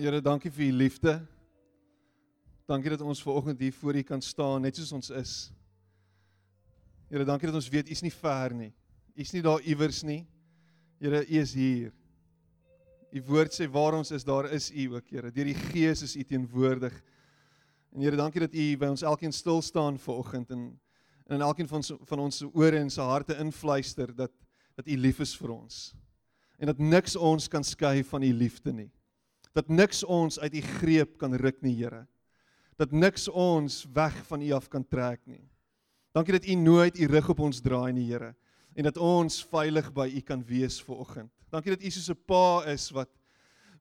Here, dankie vir u liefde. Dankie dat ons ver oggend hier voor u kan staan net soos ons is. Here, dankie dat ons weet u is nie ver nie. U is nie daar iewers nie. Here, u is hier. U woord sê waar ons is, daar is u ook, Here. Deur die Gees is u teenwoordig. En Here, dankie dat u by ons elkeen stil staan ver oggend en en in elkeen van ons van ons ore en se harte influister dat dat u lief is vir ons. En dat niks ons kan skei van u liefde nie dat niks ons uit u greep kan ruk nie, Here. Dat niks ons weg van u af kan trek nie. Dankie dat u nooit u rug op ons draai nie, Here, en dat ons veilig by u kan wees vir oggend. Dankie dat u soos 'n pa is wat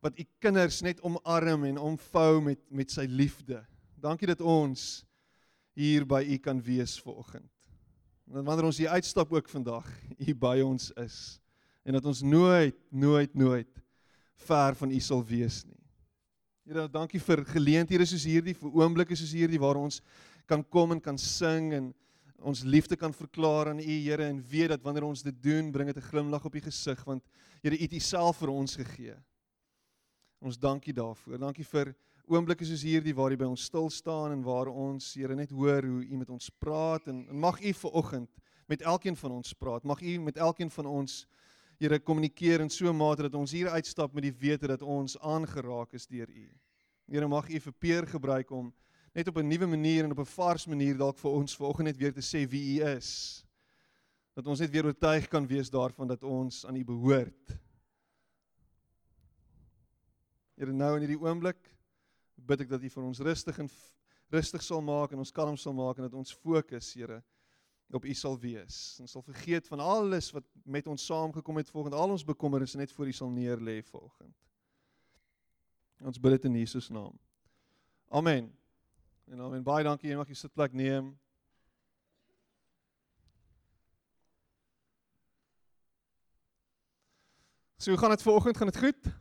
wat u kinders net omarm en omvou met met sy liefde. Dankie dat ons hier by u kan wees vir oggend. En wanneer ons hier uitstap ook vandag, u by ons is en dat ons nooit nooit nooit ver van U sal wees nie. Here, dankie vir geleenthede soos hierdie, vir oomblikke soos hierdie waar ons kan kom en kan sing en ons liefde kan verklaar aan U, Here, en weet dat wanneer ons dit doen, bring dit 'n glimlag op U gesig want Here, U het U self vir ons gegee. Ons dankie daarvoor. Dankie vir oomblikke soos hierdie waar U by ons stil staan en waar ons, Here, net hoor hoe U met ons praat en, en mag U ver oggend met elkeen van ons praat. Mag U met elkeen van ons Here kommunikeer in so 'n mate dat ons hier uitstap met die wete dat ons aangeraak is deur U. Here mag U vir Peer gebruik om net op 'n nuwe manier en op 'n vars manier dalk vir ons vanoggend net weer te sê wie U is. Dat ons net weer oortuig kan wees daarvan dat ons aan U behoort. Here nou in hierdie oomblik bid ek dat U vir ons rustig en rustig sal maak en ons kalm sal maak en dat ons fokus, Here, op U sal wees. Ons sal vergeet van alles wat met ons saamgekom het volgens al ons bekommernisse net voor U sal neer lê volgens. Ons bid dit in Jesus naam. Amen. En amen. Baie dankie. Jy mag jou sitplek neem. So, hoe gaan dit vanoggend? Gaan dit goed?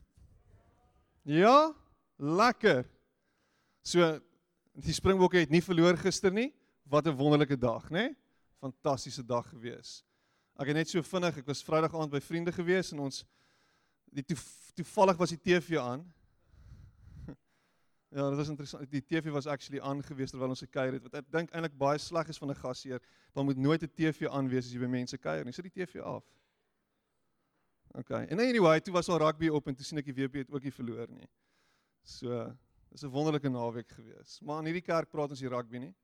Ja? Lekker. So, die Springbokke het nie verloor gister nie. Wat 'n wonderlike dag, né? Nee? Fantastiese dag gewees. Ek het net so vinnig, ek was Vrydag aand by vriende gewees en ons die toef, toevallig was die TV aan. ja, dit was interessant. Die TV was actually aan gewees terwyl ons gekuier het. Wat ek dink eintlik baie sleg is van 'n gasheer, dan moet nooit 'n TV aan wees as jy by mense kuier nie. Sit die TV af. Okay. En anyway, toe was al rugby op en toe sien ek die WP het ook nie verloor nie. So, dis 'n wonderlike naweek gewees. Maar in hierdie kerk praat ons nie rugby nie.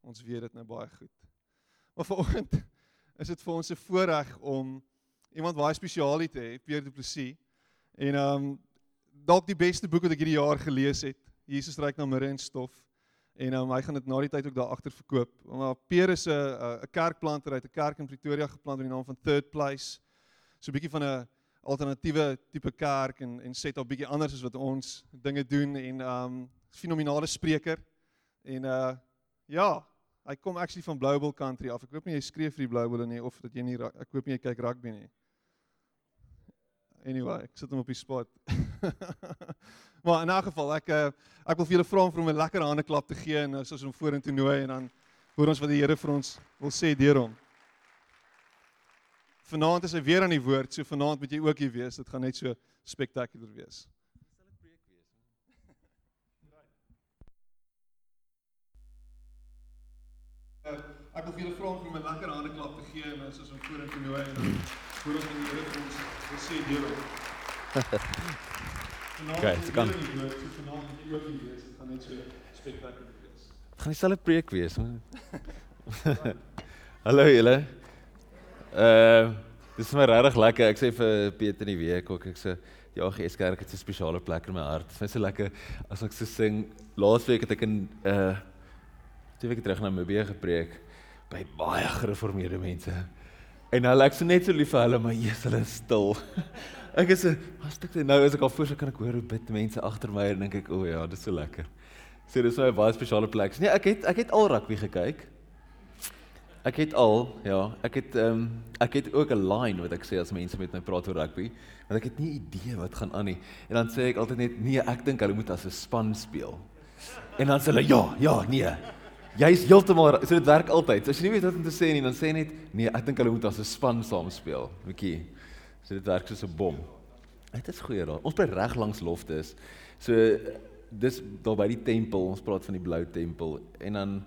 Ons weet dit nou baie goed. Maar vanoggend is dit vir ons 'n voorreg om iemand baie spesiaal te hê, Pierre Du Plessis. En ehm um, dalk die beste boek wat ek hierdie jaar gelees het. Jesus reik na mirre en stof. En ehm um, hy gaan dit na die tyd ook daar agter verkoop. Maar Pierre is 'n 'n kerkplanter uit 'n kerk in Pretoria geplant met die naam van Third Place. So 'n bietjie van 'n alternatiewe tipe kerk en en dit al bietjie anders as wat ons dinge doen en ehm um, fenominale spreker. En uh ja, Hy kom actually van Blue Bull country af. Ek hoop nie jy skreef vir die Blue Bull nie of dat jy nie ek hoop nie jy kyk rugby nie. Anyway, ek sit hom op die spot. maar in 'n geval, ek eh, ek wil vir julle vra om vir hom 'n lekker hande klap te gee en soos hom vorentoe nooi en dan hoor ons wat die Here vir ons wil sê deur hom. Vanaand is hy weer aan die woord, so vanaand moet jy ook hier wees. Dit gaan net so spektakulêr wees. Ek wil vir julle vra om my lekker hande klap te gee en soos om vorentoe nooi en dan voor ons in die Here ons wil sê deur. Okay, dit kan. Vanaand jy ook hier wees. Dit gaan net so spektakulêr wees. Dit gaan dieselfde preek wees. Hallo julle. Uh dis vir my regtig lekker. Ek sê vir Pieter in die week ook ek sê ja, GS Kerk het 'n spesiale plek in my hart. Dit is so lekker as ek so sing. Laasweek het ek in uh twee weke terug na Mbeye gepreek by baie gereformeerde mense. En hulle ek so net so lief vir hulle, maar Jesus, hulle is stil. Ek is 'n ek nou as ek al voor so kan ek hoor hoe bid mense agter my en dink ek, o oh ja, dis so lekker. So dis nou 'n baie spesiale plek. Nee, ek het ek het al rugby gekyk. Ek het al, ja, ek het ehm um, ek het ook 'n line wat ek sê as mense met my praat oor rugby, want ek het nie idee wat gaan aan nie. En dan sê ek altyd net nee, ek dink hulle moet as 'n span speel. En dan sê hulle ja, ja, nee. Jy's heeltemal so dit werk altyd. As jy nie weet wat om te sê nie, dan sê net nee, ek dink hulle moet as 'n span saam speel. Bietjie. So dit werk soos 'n bom. Dit is goeie raad. Ons bly reg langs loftes. So dis daar by die tempel, ons praat van die blou tempel en dan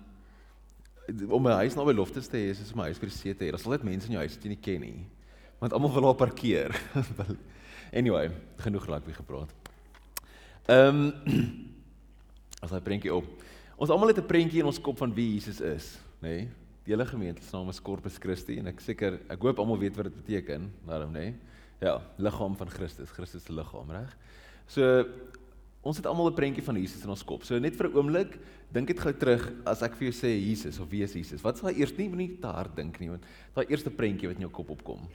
om 'n huis naby loftes te hê is soos my huis by die see te hê. Daar's altyd mense in jou huis wat jy nie ken nie. Want almal wil daar parkeer. anyway, genoeg rugby gepraat. Ehm um, as hy prentjie op. Ons almal het 'n prentjie in ons kop van wie Jesus is, nê? Nee? Die hele gemeente se naam is Corpus Christi en ek seker ek hoop almal weet wat dit beteken, daarom nê? Nee? Ja, liggaam van Christus, Christus se liggaam, reg? So ons het almal 'n prentjie van Jesus in ons kop. So net vir 'n oomblik, dink dit gou terug as ek vir jou sê Jesus of wie is Jesus? Wat sal eers nie nie te hard dink nie, want daai eerste prentjie wat in jou kop opkom.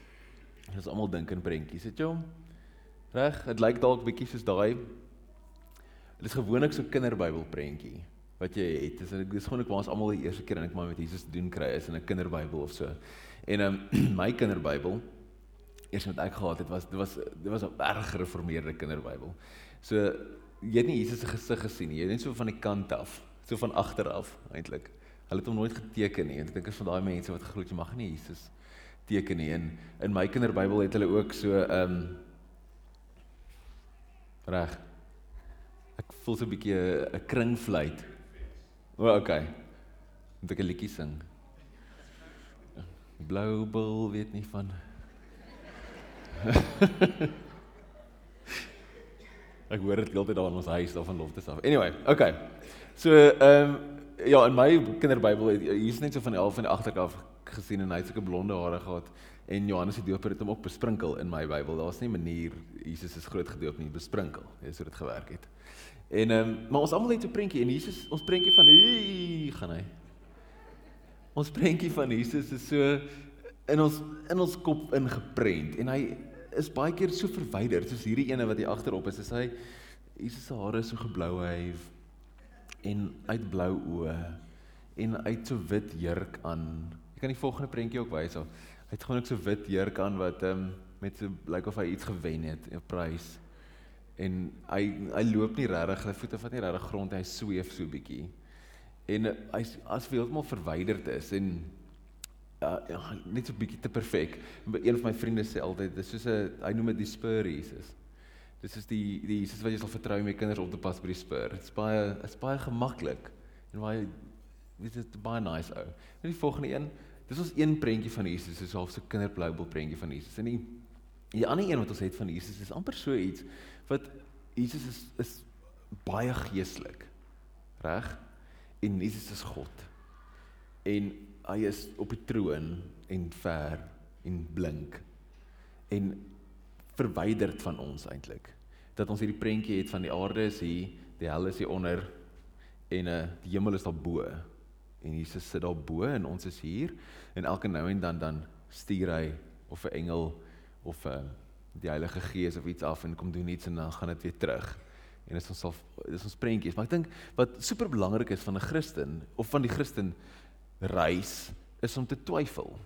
Ons almal dink in prentjies, het jy hom? Reg? Dit lyk dalk bietjie soos daai Dit is gewoonlik so kinderbybel prentjie wat jy het. Dis dit is gewoonlik waar ons almal die eerste keer en ek maar met Jesus doen kry is in 'n kinderbybel of so. En um, my kinderbybel eers wat ek gehad het was dit was dit was 'n erg gereformeerde kinderbybel. So jy het nie Jesus se gesig gesien nie. Jy net so van die kant af, so van agter af eintlik. Hulle het hom nooit geteken nie. Ek dink is van daai mense wat geglo het jy mag nie Jesus teken nie. En in my kinderbybel het hulle ook so ehm um, reg. Ek voel so 'n bietjie 'n kringfluit. O, oh, okay. Moet ek 'n liedjie sing? Blou bil weet nie van Ek hoor dit heeltyd daar in ons huis daar van loftes af. Anyway, okay. So, ehm um, ja, in my kinderbybel hier's net so van die half van die agterkant gesien en hy het sulke blonde hare gehad en Johannes die Doper het hom ook besprinkel in my Bybel. Daar's nie 'n manier Jesus is groot gedoop nie, besprinkel. Dis hoe dit gewerk het. En ehm um, maar ons almal het 'n prentjie en Jesus, ons prentjie van hier gaan hy. Ons prentjie van Jesus is so in ons in ons kop ingeprent en hy is baie keer so verwyder soos hierdie ene wat hier agterop is. Is hy Jesus se hare is so geblou hy en uit blou oë en uit so wit jurk aan. Jy kan die volgende prentjie ook wys. Hy het gewoon ook so wit jurk aan wat ehm um, met so lyk like of hy iets gewen het, 'n prys. En hy hy loop nie regtig, sy voete vat nie regtig grond, hy sweef so bietjie. En hy's as heeltemal verwyderd is en ja net so bietjie te perfek. Een van my vriende sê altyd dis soos 'n hy noem dit die spur Jesus. Dis is die die Jesus wat jy sal vertrou om jou kinders op te pas by die spur. Dit's baie dit's baie gemaklik en baie weet dit baie nice ou. En die volgende een, dis ons een prentjie van Jesus, is half so kinderbloubel prentjie van Jesus. En die die ander een wat ons het van Jesus is amper so iets wat Jesus is is baie geestelik. Reg? En Jesus is God. En hy is op die troon en ver en blink en verwyderd van ons eintlik. Dat ons hierdie prentjie het van die aarde is hier, die hel is hier onder en uh die hemel is daar bo. En Jesus sit daar bo en ons is hier en elke nou en dan dan stuur hy of 'n engel of 'n uh, die Heilige Gees of iets af en kom doen iets en dan gaan dit weer terug. En dit is ons sal dis ons prentjies, maar ek dink wat super belangrik is van 'n Christen of van die Christen reis is om te twyfel.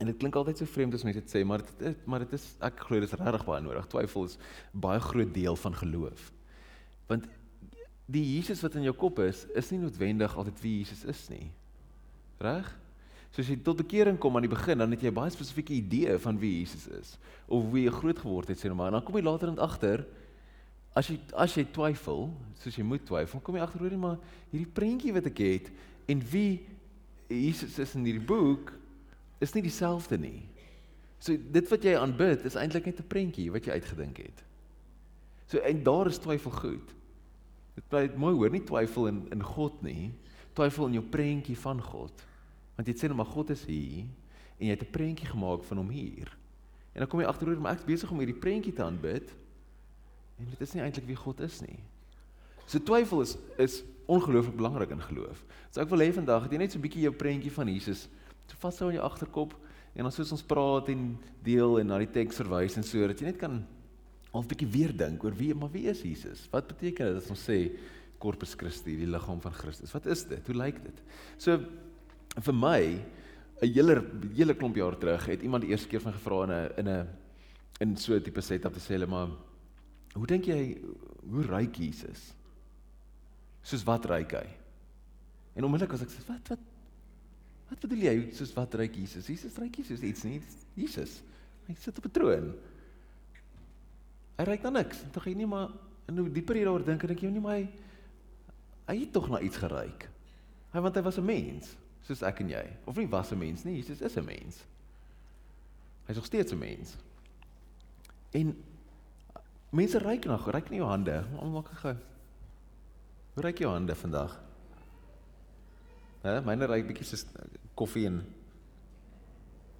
En dit klink altyd so vreemd as mense dit sê, maar dit maar dit is ek glo dit is regtig baie nodig. Twyfel is baie groot deel van geloof. Want die Jesus wat in jou kop is, is nie noodwendig altyd wie Jesus is nie. Reg? So as jy tot bekering kom aan die begin, dan het jy 'n baie spesifieke idee van wie Jesus is of wie jy groot geword het, sê nou maar. En dan kom jy later in agter as jy as jy twyfel, soos jy moet twyfel, kom jy agter hoor jy maar hierdie prentjie wat ek het en wie Jesus is in hierdie boek is nie dieselfde nie. So dit wat jy aanbid is eintlik net 'n prentjie wat jy uitgedink het. So en daar is twyfel goed. Dit bly mooi hoor nie twyfel in in God nie. Twyfel in jou prentjie van God. Want jy sê net maar God is hier en jy het 'n prentjie gemaak van hom hier. En dan kom jy agteroor maar ek is besig om hierdie prentjie te aanbid. En dit is nie eintlik wie God is nie. So twyfel is is ongelooflik belangrik in geloof. So ek wil hê vandag het jy net so 'n bietjie jou prentjie van Jesus so vashou in jou agterkop en dan soos ons praat en deel en na die teks verwys en so dat jy net kan al 'n bietjie weer dink oor wie maar wie is Jesus? Wat beteken dit as ons sê Corpus Christi, die liggaam van Christus? Wat is dit? Hoe lyk dit? So vir my 'n hele hele klomp jaar terug het iemand die eerste keer van gevra in 'n in 'n in so 'n tipe setup te sê hulle maar hoe dink jy hoe ryk Jesus? Soos wat ryk hy? En onmiddellik as ek sê wat wat wat bedoel jy soos wat ryk Jesus? Jesus ryk nie soos iets nie. Jesus. Hy sit op 'n troon. Hy ryk na niks. Tog hy nie maar en hoe dieper jy daaroor dink, dink jy nie maar hy hy het tog na iets geryk. Hy want hy was 'n mens, soos ek en jy. Of nie was 'n mens nie, Jesus is 'n mens. Hy's nog steeds 'n mens. En mense ryk nog, ryk nie jou hande. Almal maak gou. Hoe ryk jou hande vandag? Hè, myne ryk bietjie soos koffie en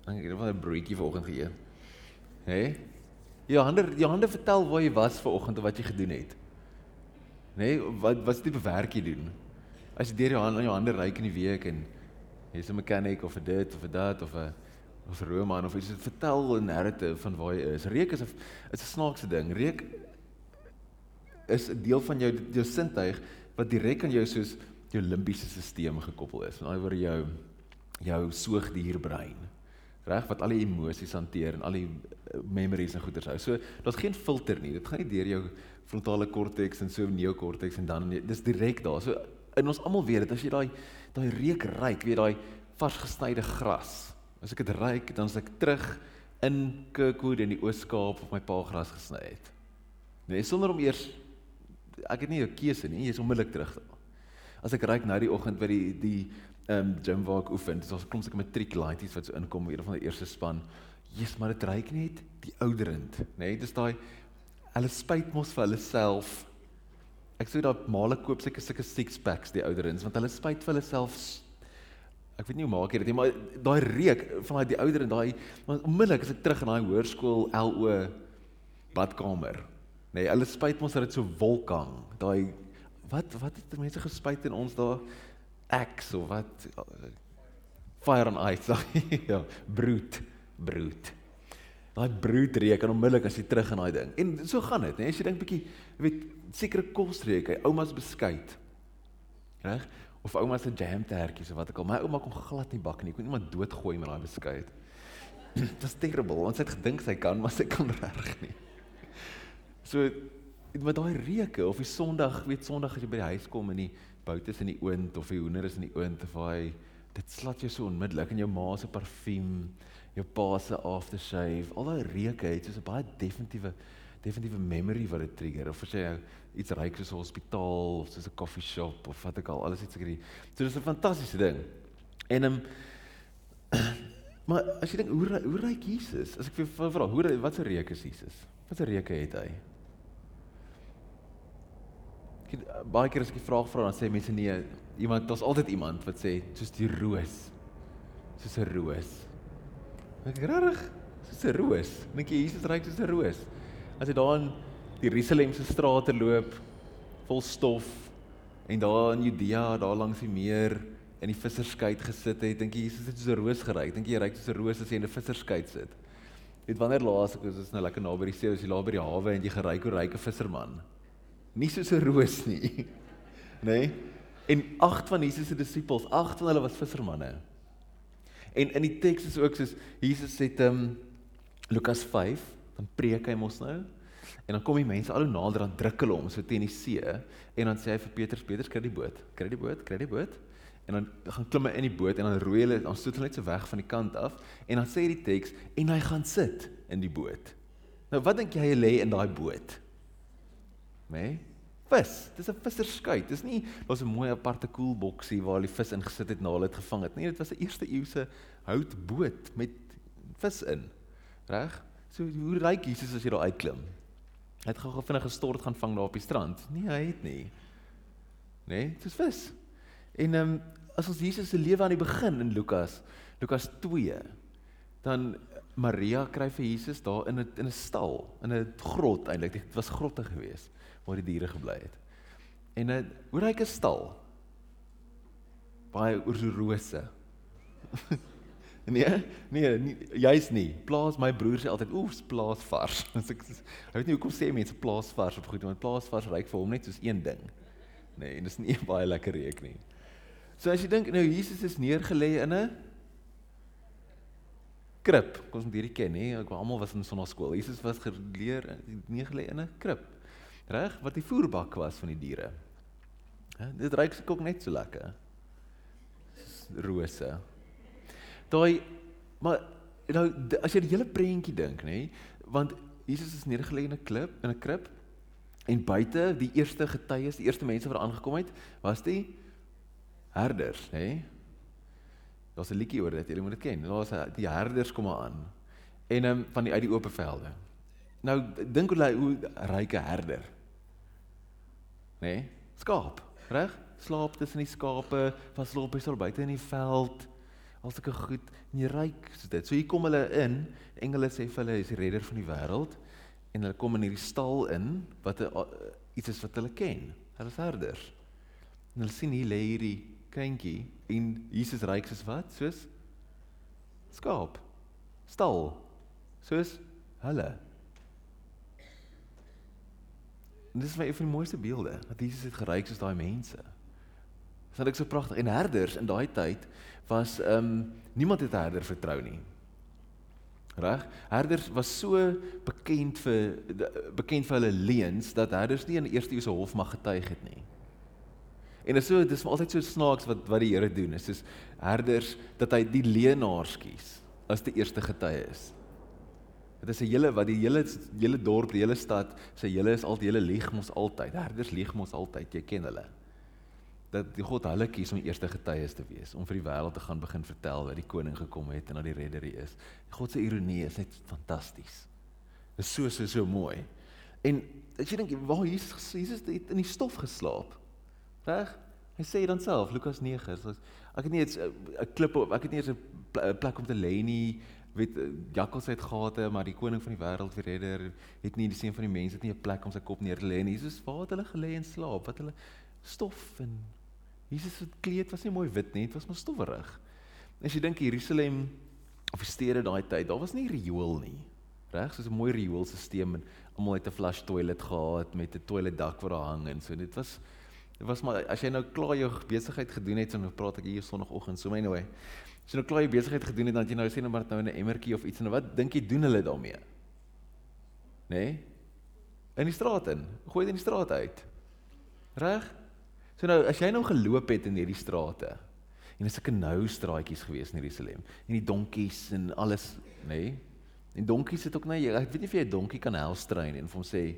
dan ek het van 'n broodjie vanoggend geëet. Hè? Jou hande jou hande vertel waar jy was vanoggend of wat jy gedoen het. Nê, nee, wat wat tipe werk jy doen? As jy deur jou hande aan jou hande ryk in die week en jy's 'n mechanic of 'n dit of 'n dat of 'n of 'n roeman of iets, vertel 'n narrative van waar jy is. Reuk is 'n is 'n snaakse ding. Reuk is 'n deel van jou jou sintuig wat direk aan jou soos jou limbiese stelsel gekoppel is. Met ander woorde jou jou soogdierbrein. Reg wat al die emosies hanteer en al die eh, memories en goeters hou. So daar's geen filter nie. Dit gaan nie deur jou frontale korteks en so neokorteks en dan dis direk daar. So in ons almal weet dit as jy daai daai reuk ruik, weet daai vars gesnyde gras. As ek dit ruik, dan as ek terug in Kirkwood in die Oos-Kaap op my pa gras gesny het. Nee, sonder om eers ek het nie 'n keuse nie, jy's onmiddellik terug. As ek ryk nou die oggend by die die ehm um, gym waar ek oefen, dis ons kom seker matriek laities wat so inkom hier van die eerste span. Jesus, maar dit ryk net die ouderend, nê? Nee, dis daai hulle spyt mos vir hulle self. Ek sê dat male koop seker sulke six packs die ouderends want hulle spyt vir hulle self. Ek weet nie hoe maak jy dit nie, maar daai reuk van daai die ouderend, daai onmiddellik as ek terug in daai hoërskool LO badkamer Nee, hulle spyt ons dat dit so wolk hang. Daai wat wat het mense gespyt in ons daar X of wat fire on ice. ja, brood, brood. Daai brood reuk en onmiddellik as jy terug in daai ding. En so gaan dit, nee, as jy dink bietjie, weet, sekere kos reuk, hy ouma's beskuit. Reg? Of ouma se jam tertjies of wat ek al. My ouma kon glad nie bak nie. Ek kon iemand doodgooi met daai beskuit. Dit was terrible. Ons het gedink sy kan, maar sy kan reg nie. So met daai reuke of die Sondag, weet Sondag as jy by die huis kom en die boute is in die oond of die hoender is in die oond of hy dit slat jou so onmiddellik in jou ma se parfuum, jou pa se aftershave, al daai reuke het so 'n baie definitiewe definitiewe memory wat dit trigger of as jy iets ryk soos 'n hospitaal of soos 'n coffee shop of wat ek al alles iets seker. So dis 'n fantastiese ding. En um, maar as jy dink hoe hoe ryk Jesus? As ek vir vra, hoe wat se reuk is Jesus? Wat se reuke het hy? baie keer as ek die vraag vra dan sê mense nee, iemand daar's altyd iemand wat sê soos die roos. Soos 'n roos. Ek regtig soos 'n roos. Dink jy Jesus ryk soos 'n roos? As hy daar in die Jerusalem se strate loop vol stof en daar in Judea, daar langs die meer in die visserskei gesit het, dink jy Jesus het soos 'n roos geryk? Dink jy hy ryk soos 'n roos as hy in 'n visserskei sit? Weet wanneer laas ek was, is nou lekker naby die see, as jy daar by die hawe en jy geryk hoe ryk 'n visserman nie soos 'n roos nie. Nê? Nee? En agt van Jesus se disippels, agt van hulle was vissermanne. En in die teks is ook soos Jesus sê ehm um, Lukas 5, dan preek hy mos nou. En dan kom die mense al hoe nader aan druk hulle hom so teen die see en dan sê hy vir Petrus, Petrus kry die boot, kry die boot, kry die boot. En dan gaan klim hy in die boot en dan roei hulle, dan stoot hulle net so weg van die kant af en dan sê die teks en hy gaan sit in die boot. Nou wat dink jy hy lê in daai boot? Né? Nee? Vis. Dis 'n visserskuit. Dis nie daar's 'n mooi aparte koelboksie waar die vis ingesit het na hulle dit gevang het nie. Dit was 'n eerste eeuse houtboot met vis in. Reg? So hoe ryk Jesus as jy daar uitklim? Hy het gou-gou vinnig gestort gaan vang daar op die strand. Nee, hy het nie. Nee, dis vis. En ehm um, as ons Jesus se lewe aan die begin in Lukas, Lukas 2, dan Maria kry vir Jesus daar in 'n in 'n stal, in 'n grot eintlik. Dit was grotte geweest waar die diere gebly het. En 'n hoe ryk 'n stal? Baie oorrose. nee, nee, nie, jy's nie. Plaas my broer sê altyd, "Oef, plaas vars." As ek ek weet nie hoekom sê mense plaas vars op goed, want plaas vars ryk vir hom net soos een ding. Nee, en dis nie baie lekker reuk nie. So as jy dink nou Jesus is neergelê in 'n krib. Kom ons hierdie ken, hè. Ek almal was in sonnaskool. Jesus was geleer neergelê in 'n krib reg wat die voerbak was van die diere. Ja, dit ruik se ook net so lekker. Rose. Daai maar nou as jy die hele prentjie dink, nê, want Jesus is neergelê in 'n klip, in 'n krib. En buite, die eerste getuies, die eerste mense wat aangekom het, was die herders? Nee? Daar's 'n liedjie oor dit, julle moet dit ken. Daar's die herders kom aan. En um, van die uit die oop velde. Nou dink hoe hoe ryke herder. Nê? Skaap, reg? Slaap tussen die skape, vas loop hy so buite in die veld. Al sulke goed en jy ryk so dit. So hier kom hulle in. Engele sê vir hulle is die redder van die wêreld en hulle kom in hierdie stal in wat 'n uh, iets is wat hulle ken. Hulle is herders. En hulle sien hier lê hierdie kindjie en Jesus ryk soos wat? Soos skaap. Stal. Soos hulle. En dis een van die mooiste beelde, dat Jesus het geryk soos daai mense. Dis net so pragtig en herders in daai tyd was ehm um, niemand het 'n herder vertrou nie. Reg? Herders was so bekend vir bekend vir hulle leuns dat herders nie in die eerste se hof mag getuig het nie. En dit is so dis altyd so snaaks wat wat die Here doen. Dit is herders dat hy die leenaars kies as die eerste getuie is. Dit is 'n hele wat die hele hele dorp, die hele stad, sê hele is al die hele lieg mos altyd. Herders lieg mos altyd. Jy ken hulle dat die God hulle kies om eerste getuies te wees, om vir die wêreld te gaan begin vertel dat die koning gekom het en dat die redder hier is. God se ironie is net fantasties. Dit is so so so mooi. En as jy dink waar Jesus Jesus het in die stof geslaap. Reg? Hy sê dan self Lukas 9, so, ek het nie eens 'n klip op, ek het nie eens 'n plek om te lê nie. Weet jakkals het gate, maar die koning van die wêreld, die redder, het nie die seun van die mense het nie 'n plek om sy kop neer te lê nie. Jesus, waar het hulle gelê en slaap? Wat hulle stof en Jesus se kleed was nie mooi wit nie, dit was maar stowwerig. As jy dink Jerusalem of die stede daai tyd, daar was nie riool nie. Reg, soos 'n mooi rioolstelsel en almal het 'n flush toilet gehad met 'n toilet dak wat daar hang en so. Dit was dit was maar as jy nou klaar jou besigheid gedoen het, so nou praat ek hier sonoggend, so nou hy. As jy nou klaar jou besigheid gedoen het, dan jy nou sê nou maar nou in 'n emmertjie of iets en wat dink jy doen hulle daarmee? Nê? Nee? In die straat in. Gooi dit in die straat uit. Reg? So nou as jy nou geloop het in hierdie strate en dis 'n nou straatjies gewees in Jerusalem en die donkies en alles, nê? Nee? En donkies het ook nou ek weet nie of jy 'n donkie kan helstrein en vir hom sê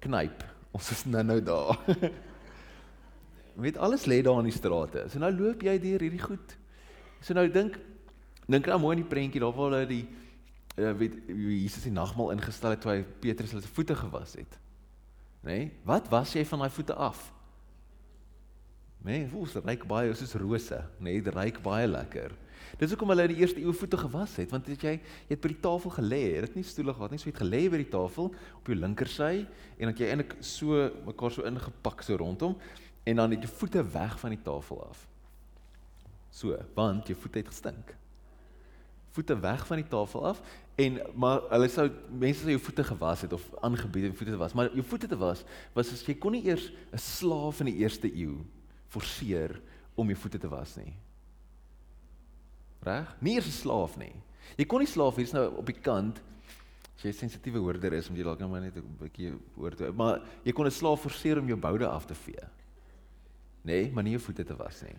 knyp, ons is nou nou daar. weet alles lê daar in die strate. So nou loop jy deur hierdie goed. So nou dink dink nou mooi in die prentjie daar waar hulle die uh, weet Jesus die nagmaal ingestel het toe hy Petrus se voete gewas het. Nê? Nee? Wat was jy van daai voete af? Nê, nee, voels ryk baie soos rose, nê, nee, dit ryk baie lekker. Dis hoekom hulle die eerste eeu voete gewas het, want het jy jy het by die tafel gelê, dit nie stoele gehad nie, so het gelê by die tafel op jou linkersy en dat jy eintlik so mekaar so ingepak so rondom en dan het jy voete weg van die tafel af. So, want jou voete het gestink. Voete weg van die tafel af en maar hulle sou mense sou jou voete gewas het of aangebied om voete te was, maar jou voete te was was as jy kon nie eers 'n slaaf in die eerste eeu forceer om jou voete te was nie. Reg? Nie eers 'n slaaf nie. Jy kon nie slaaf hier's nou op die kant as jy sensitiewe hoorder is om jy dalk nou maar net 'n bietjie hoor toe. Maar jy kon 'n slaaf forceer om jou boude af te vee. Nee, maar nie jou voete te was nie.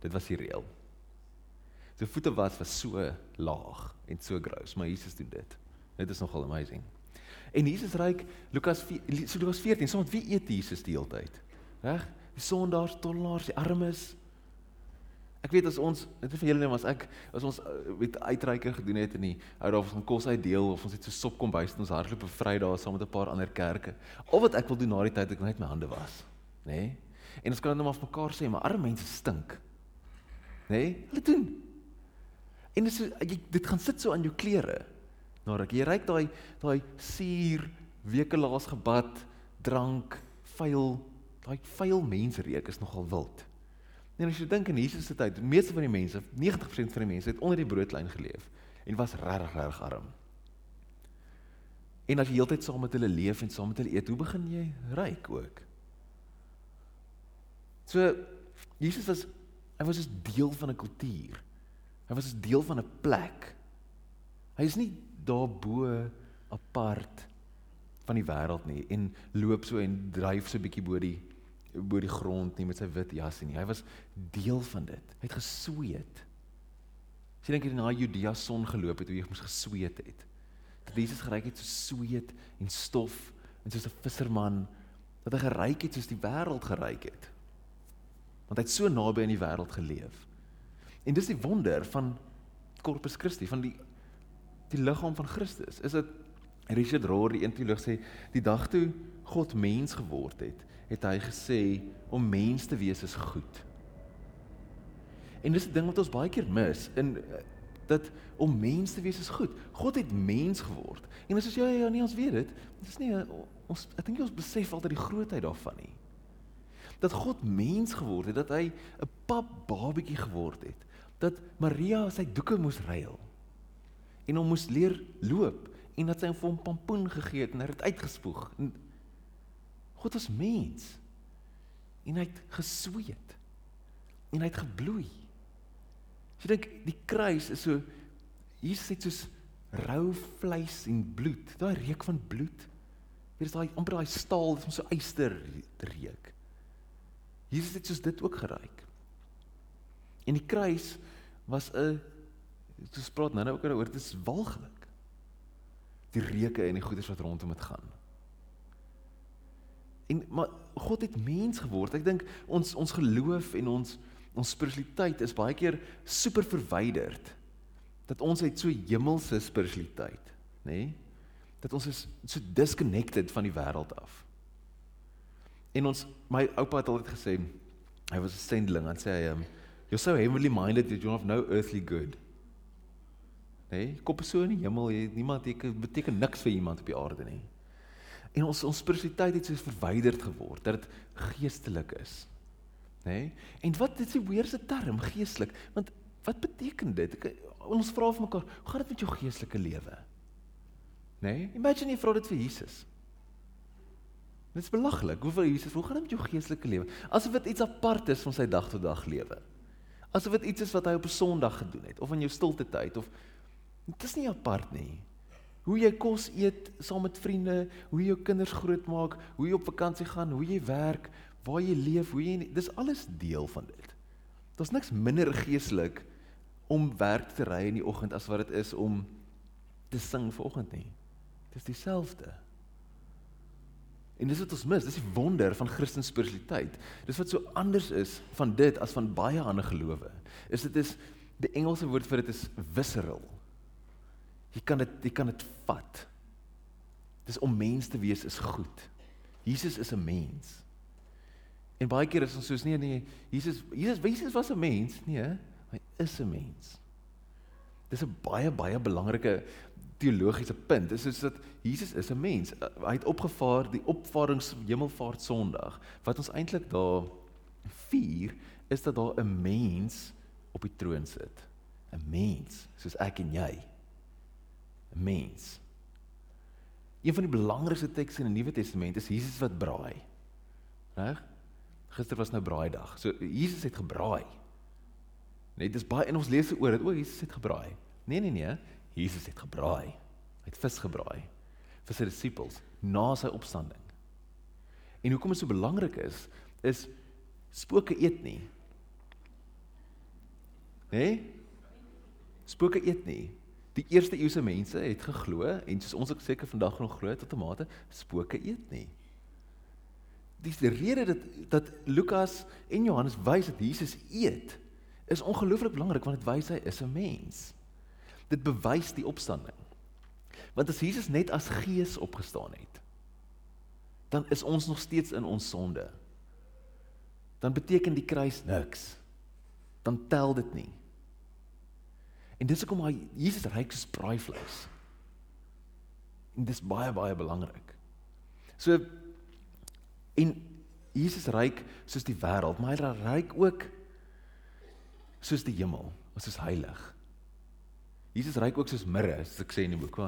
Dit was die reël. Sy voete was was so laag en so gross, maar Jesus doen dit. Dit is nogal amazing. En Jesus ryk Lukas 4, Lukas 14, soms wie eet Jesus die hele tyd? Reg? Die sondaars, tollenaars, die armes. Ek weet as ons, dit is vir julle net as ek as ons eh, weet uitreike gedoen het in die ou daar ons kos uitdeel of ons het so sop kom bys en ons hardloop op Vrydag saam met 'n paar ander kerke. Al wat ek wil doen na die tyd ek net my hande was, nê? Nee? En ons kan net maar vir mekaar sê, maar arme mense stink. Nê? Nee? Hulle doen. En dit is dit gaan sit so aan jou klere. Nou ek jy ryk daai daai suur weke laas gebad, drank, vuil daai vuil mensreek is nogal wild. En as jy dink in Jesus se tyd, meeste van die mense, 90% van die mense het onder die broodlyn geleef en was regtig reg arm. En as jy heeltyd saam met hulle leef en saam met hulle eet, hoe begin jy ryk ook? So Jesus was hy was 'n deel van 'n kultuur. Hy was 'n deel van 'n plek. Hy is nie daarbo apart van die wêreld nie en loop so en dryf so 'n bietjie bo die bo die grond nie met sy wit jas nie. Hy was deel van dit. Hy het gesweet. As jy dink jy na Judea son geloop het hoe jy moes gesweet het. Dat Jesus geryk het soos sweet en stof en soos 'n visserman dat hy geryk het soos die wêreld geryk het. Want hy het so naby aan die wêreld geleef. En dis die wonder van Corpus Christi, van die die liggaam van Christus. Is dit Richard Rohr, die een teoloog sê, die dag toe God mens geword het, het hy gesê om mens te wees is goed. En dis 'n ding wat ons baie keer mis in dat om mens te wees is goed. God het mens geword. En as ons ja ja nee ons weet dit, dit is nie ons ek dink ons besef altyd die grootheid daarvan nie. Dat God mens geword het, dat hy 'n pap babatjie geword het. Dat Maria sy doeke moes ruil. En hom moes leer loop en dat sy hom vir hom pampoen gegee het en hy het uitgespoeg. En God was mens. En hy het gesweet. En hy het gebloei. Jy dink die kruis is so Jesus het soos rou vleis en bloed, daai reuk van bloed. Hier is daai amper daai staal, dit is so yster reuk. Jesus het soos dit ook geruik. En die kruis was 'n soos praat nou nou ook oor dit is walglik. Die reuke en die goeders wat rondom dit gaan. En maar God het mens geword. Ek dink ons ons geloof en ons ons spiritualiteit is baie keer super verwyderd. Dat ons het so hemelse spiritualiteit, nê? Nee? Dat ons is so disconnected van die wêreld af. En ons my oupa het altyd gesê hy was 'n sendeling en sê hy um, you're so heavenly minded that you have no earthly good. Nee, kop so in die hemel, jy niemand jy beteken niks vir iemand op die aarde nie. En ons ons spiritualiteit het so verwyderd geword dat dit geestelik is nê? Nee? En wat is die weerse term geestelik? Want wat beteken dit? Ek, ons vra vir mekaar, hoe gaan dit met jou geestelike lewe? Nê? Nee? Imagine jy vra dit vir Jesus. Dit is belaglik. Hoe vir Jesus, hoe gaan dit met jou geestelike lewe? Asof dit iets apart is van sy dag tot dag lewe. Asof dit iets is wat hy op 'n Sondag gedoen het of in jou stilte tyd of dit is nie apart nie. Hoe jy kos eet saam met vriende, hoe jy jou kinders grootmaak, hoe jy op vakansie gaan, hoe jy werk, waar jy leef, hoe jy dis alles deel van dit. Daar's niks minder geestelik om werk te ry in die oggend as wat dit is om te sing vanoggend nie. Dis dieselfde. En dis wat ons mis, dis die wonder van Christelike spiritualiteit. Dis wat so anders is van dit as van baie ander gelowe. Is dit is die Engelse woord vir dit is visceral. Jy kan dit jy kan dit vat. Dis om mens te wees is goed. Jesus is 'n mens. En baie keer is ons soos nee nee, Jesus Jesus Jesus was 'n mens, nee, hy is 'n mens. Dis 'n baie baie belangrike teologiese punt. Dis is dat Jesus is 'n mens. Hy het opgevaar die opvarings hemelvaart Sondag. Wat ons eintlik daar vier is dat daar 'n mens op die troon sit. 'n Mens, soos ek en jy. 'n Mens. Een van die belangrikste tekste in die Nuwe Testament is Jesus wat braai. Reg? Gister was nou braaidag. So Jesus het gebraai. Net dis baie en ons lees oor dit. O, Jesus het gebraai. Nee nee nee, Jesus het gebraai. Hy het vis gebraai vir sy disippels na sy opstanding. En hoekom dit so belangrik is, is spooke eet nie. Hè? Nee? Spooke eet nie. Die eerste eeuse mense het geglo en soos ons ook seker vandag nog glo tot 'n mate, spooke eet nie die rede dat dat Lukas en Johannes wys dat Jesus eet is ongelooflik belangrik want dit wys hy is 'n mens. Dit bewys die opstanding. Want as Jesus net as gees opgestaan het, dan is ons nog steeds in ons sonde. Dan beteken die kruis niks. Dan tel dit nie. En dis hoekom hy Jesus ryk soos braaivleis. En dis baie baie belangrik. So En Jesus ryk soos die wêreld, maar hy ryk ook soos die hemel, soos heilig. Jesus ryk ook soos mirre, soos ek sê in die boek.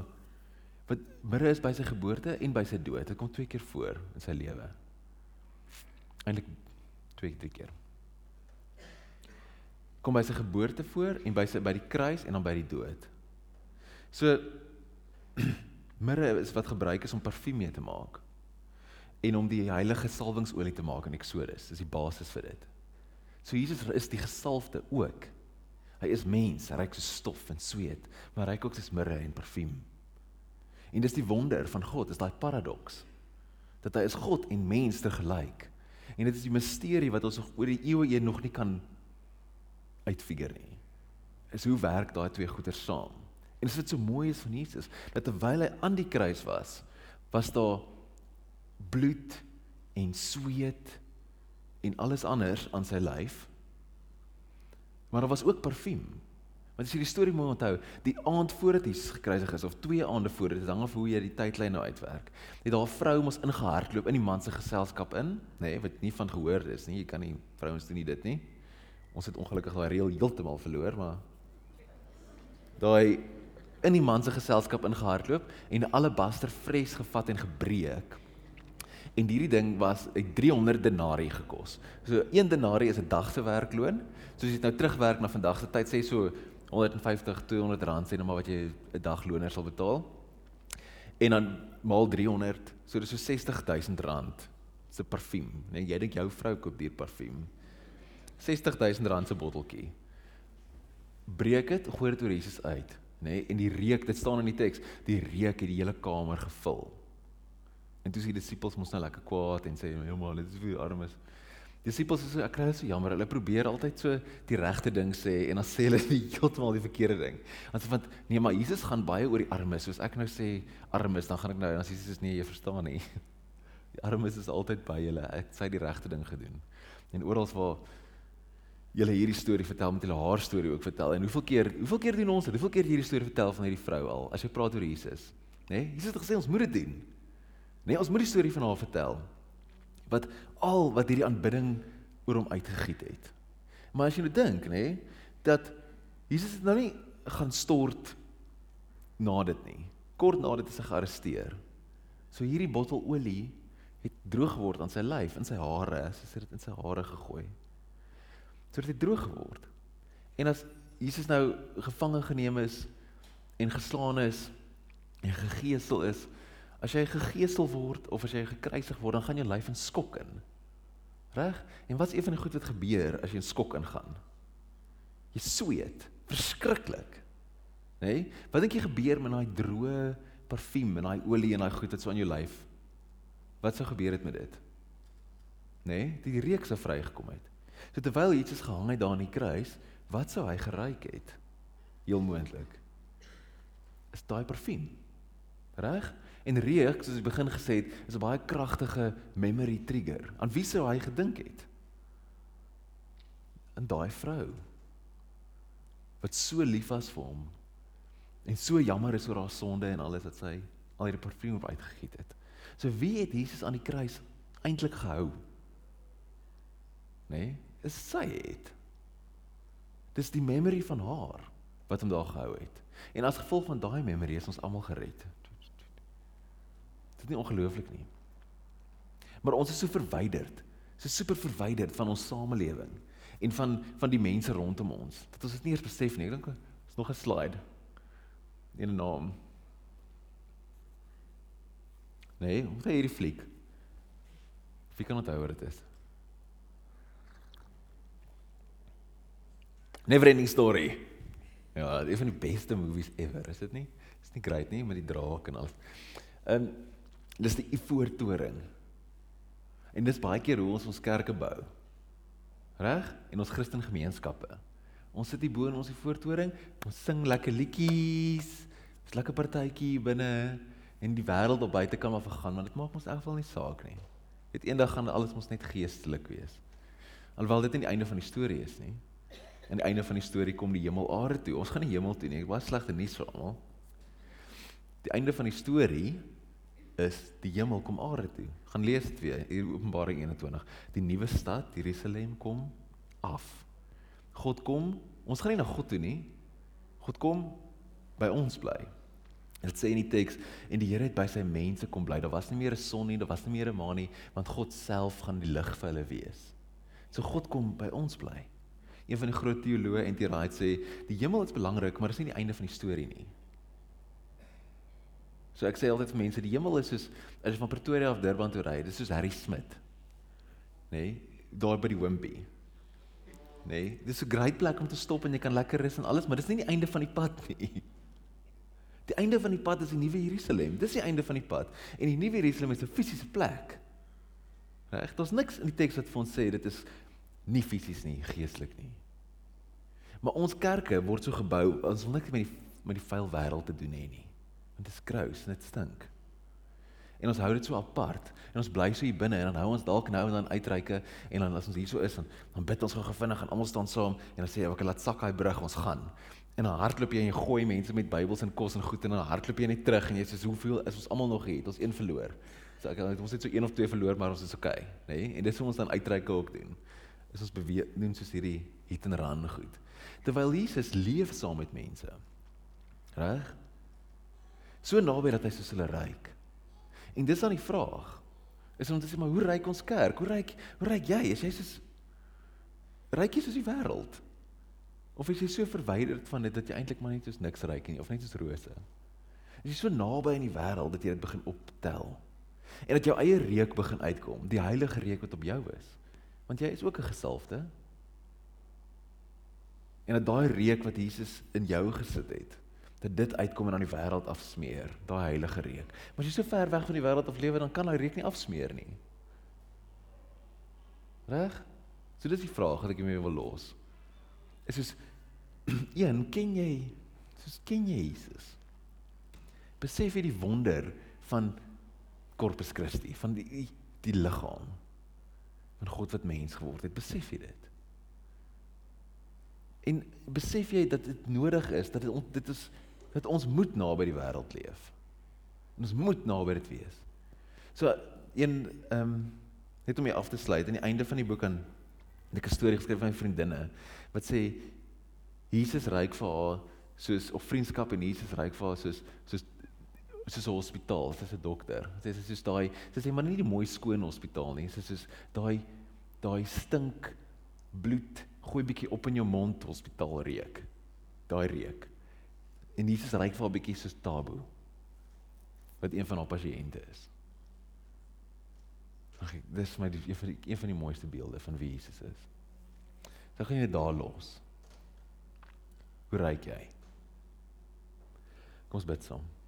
Wat mirre is by sy geboorte en by sy dood. Dit kom twee keer voor in sy lewe. Eintlik twee drie keer. Kom by sy geboorte voor en by sy by die kruis en dan by die dood. So mirre is wat gebruik is om parfuum mee te maak en om die heilige salwingsolie te maak in Eksodus. Dis die basis vir dit. So Jesus is die gesalfde ook. Hy is mens, hy ryk so stof en sweet, maar hy ryk ook soos mirre en parfuum. En dis die wonder van God, is daai paradoks. Dat hy is God en mens te gelyk. En dit is die misterie wat ons oor die eeue heen nog nie kan uitfigure nie. Is hoe werk daai twee goeie saam? En dit is wat so mooi is van Jesus, dat terwyl hy aan die kruis was, was daar bloed en sweet en alles anders aan sy lyf. Maar daar was ook parfuum. Want as jy die storie moet onthou, die aand voordat Jesus gekruisig is of twee aande voor dit, hang af hoe jy die tydlyn nou uitwerk. Het daar 'n vrou mos ingehardloop in die man se geselskap in, nê, nee, wat nie van gehoor is nie. Jy kan nie vrouens doen dit nie. Ons het ongelukkig daai reël heeltemal verloor, maar daai in die man se geselskap ingehardloop en 'n alabaster fles gevat en gebreek. En hierdie ding was 'n 300 denarii gekos. So 1 denarii is 'n dag se werkloon. So as jy nou terugwerk na vandag se tyd sê so 150 200 rand sê nou maar wat jy 'n dagloner sal betaal. En dan maal 300, so dis so 60000 rand se parfuum. Nee, jy dink jou vrou koop duur parfuum. 60000 rand se botteltjie. Breek dit, gooi dit oor Jesus uit, nê? Nee, en die reuk, dit staan in die teks, die reuk het die hele kamer gevul. En toe sien die disippels mos nou lekker kwaad en sê, "Ja maar, dit is vir armes." Disippels is so ek kry dit so jammer. Hulle probeer altyd so die regte ding sê en dan sê hulle heeltemal die verkeerde ding. Want want nee, maar Jesus gaan baie oor die armes. Soos ek nou sê armes, dan gaan ek nou en sê Jesus nee, jy verstaan nie. Die armes is altyd by hulle. Ek sê die regte ding gedoen. En oral waar julle hierdie storie vertel met hulle haar storie ook vertel. En hoeveel keer, hoeveel keer doen ons dit? Hoeveel keer hierdie storie vertel van hierdie vrou al as jy praat oor Jesus? Nê? Nee? Jesus het gesê ons moet dit doen. Nee, ons moet die storie van haar vertel wat al wat hierdie aanbidding oor hom uitgegiet het. Maar as jy nou dink, nê, dat Jesus het nou nie gaan stort na dit nie. Kort na dit is hy gearresteer. So hierdie bottel olie het droog geword aan sy lyf, in sy hare, so het dit in sy hare gegooi. So dit het droog geword. En as Jesus nou gevange geneem is en geslaan is en gegeesel is, As jy gegeesel word of as jy gekruisig word, dan gaan jou lyf in skok in. Reg? En wat's een van die goed wat gebeur as jy in skok ingaan? Jy sweet, verskriklik. Nê? Nee? Wat dink jy gebeur met daai droë parfuum en daai olie en daai goed wat so aan jou lyf? Wat sou gebeur het met dit? Nê? Nee? Die reuk sou vrygekom het. So terwyl Jesus gehang het daar aan die kruis, wat sou hy geruik het? Heel moontlik. Is daai parfuum. Reg? En reuk, soos ek begin gesê het, is 'n baie kragtige memory trigger. Aan wie sou hy gedink het? Aan daai vrou wat so lief was vir hom en so jammer is oor haar sonde en alles wat sy al hierdie parfuum op uitgegiet het. So wie het Jesus aan die kruis eintlik gehou? Nee, is sy het. Dis die memory van haar wat hom daar gehou het. En as gevolg van daai memory is ons almal gered. Dit is nie ongelooflik nie. Maar ons is so verwyderd. So super verwyderd van ons samelewing en van van die mense rondom ons. Dat ons dit nie eens besef nie. Ek dink is nog 'n slide. In 'n naam. Nee, hoe het hierdie fliek? Wie kan onthou wat dit is? Neverending story. Ja, een van die beste movies ever, is dit nie? Is nie great nie met die draak en alles. Um, Dis die Ivoortoring. En dis baie keer hoe ons ons kerke bou. Reg? En ons Christen gemeenskappe. Ons sit hier bo in ons Ivoortoring, ons sing lekker liedjies, ons lekker partytjie binne en die wêreld op buite kan maar vergaan, maar dit maak ons in elk geval nie saak nie. Dit eendag gaan alles mos net geestelik wees. Alhoewel dit nie die einde van die storie is nie. Aan die einde van die storie kom die hemel aarde toe. Ons gaan die hemel toe nie. Ek was slegte nuus vir almal. Die einde van die storie is die hemel kom aarde toe. Gaan lees dit weer hier Openbaring 21. Die nuwe stad, Jerusalem kom af. God kom, ons gaan nie na God toe nie. God kom by ons bly. Dit sê in die teks en die Here het by sy mense kom bly. Daar was nie meer 'n son nie, daar was nie meer 'n maan nie, want God self gaan die lig vir hulle wees. So God kom by ons bly. Een van die groot teoloë en teeraad sê die hemel is belangrik, maar dit is nie die einde van die storie nie. So ek sê altyd vir mense, die hemel is soos as jy van Pretoria af Durban toe ry, dis soos Harry Smit. Nê? Nee, daar by die Wimpy. Nê? Nee, dis 'n great plek om te stop en jy kan lekker rus en alles, maar dis nie die einde van die pad nie. Die einde van die pad is die nuwe Jerusalem. Dis die einde van die pad. En die nuwe Jerusalem is 'n fisiese plek. Reg? Daar's niks in die teks wat vir ons sê dit is nie fisies nie, geestelik nie. Maar ons kerke word so gebou, ons wil niks met die met die vuil wêreld te doen hê nie. Want dit is krous en dit stink. En ons hou dit so apart en ons bly so hier binne en dan hou ons dalk nou en dan uitreike en dan as ons hier so is dan dan bid ons gou gevinnig en almal staan saam en dan sê jy ek laat sak daai brug ons gaan. En dan hardloop jy en jy gooi mense met Bybels en kos en goed en dan hardloop jy net terug en jy sê hoeveel is ons almal nog hier? Het ons een verloor. So ek het ons het so een of twee verloor maar ons is okay, nê? Nee? En dis hoe ons dan uitreike ook doen. Is ons beweeg doen soos hierdie hit en run goed. Terwyl Jesus leef saam met mense. Reg? So naby dat hy soos hulle ryk. En dis dan die vraag. Is om te sê maar hoe ryk ons kerk? Hoe ryk hoe ryk jy? Is jy soos ryk jy soos die wêreld? Of is jy so verwyderd van dit dat jy eintlik maar net soos niks ryk nie of net soos rose? Is jy so naby aan die wêreld dat jy dit begin optel? En dat jou eie reuk begin uitkom, die heilige reuk wat op jou is. Want jy is ook 'n gesalfde. En dat daai reuk wat Jesus in jou gesit het, dat dit uitkom en aan die wêreld afsmeer, daai heilige reuk. Maar as jy so ver weg van die wêreld af lewe, dan kan daai reuk nie afsmeer nie. Reg? So dis die vraag wat ek mee wil los. Is soos een, ken jy soos ken jy Jesus? Besef jy die wonder van Corpus Christi, van die die, die liggaam van God wat mens geword het? Besef jy dit? En besef jy dat dit nodig is dat dit dit is dat ons moet naby die wêreld leef. En ons moet naby dit wees. So een ehm um, net om jy af te sluit aan die einde van die boek aan 'n storie geskryf van my vriendinne wat sê Jesus ryk vir haar soos of vriendskap en Jesus ryk vir haar soos soos soos 'n hospitaal, soos 'n dokter. Dit is soos daai sy sê maar nie die mooi skoon hospitaal nie, soos soos daai daai stink bloed gooi bietjie op in jou mond hospitaal reuk. Daai reuk. En Jesus ryk vir 'n bietjie soos Tabu wat een van haar pasiënte is. Ag, dis my een van die een van die mooiste beelde van wie Jesus is. Dan gaan jy daar los. Hoe ryk jy? Kom ons bid saam.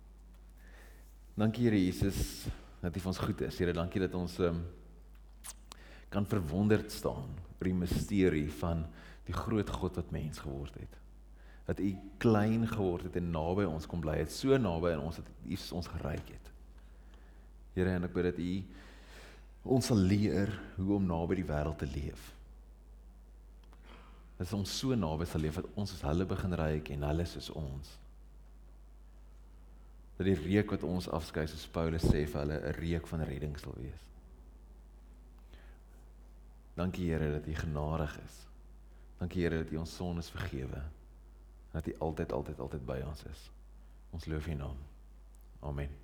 Dankie Here Jesus dat U vir ons goed is. Here, dankie dat ons um, kan verwonderd staan oor die misterie van die groot God wat mens geword het dat u klein geword het en naby ons kom bly het, so naby aan ons dat u ons geryk het. Here, en ek bid dat u ons sal leer hoe om naby die wêreld te leef. Dat ons so naby sal leef dat ons as hulle begin ryk en hulle soos ons. Dat die reuk wat ons afskei soos Paulus sê vir hulle 'n reuk van redding sal wees. Dankie Here dat U genadig is. Dankie Here dat U ons sondes vergewe dat hy altyd altyd altyd by ons is. Ons loof U naam. Amen.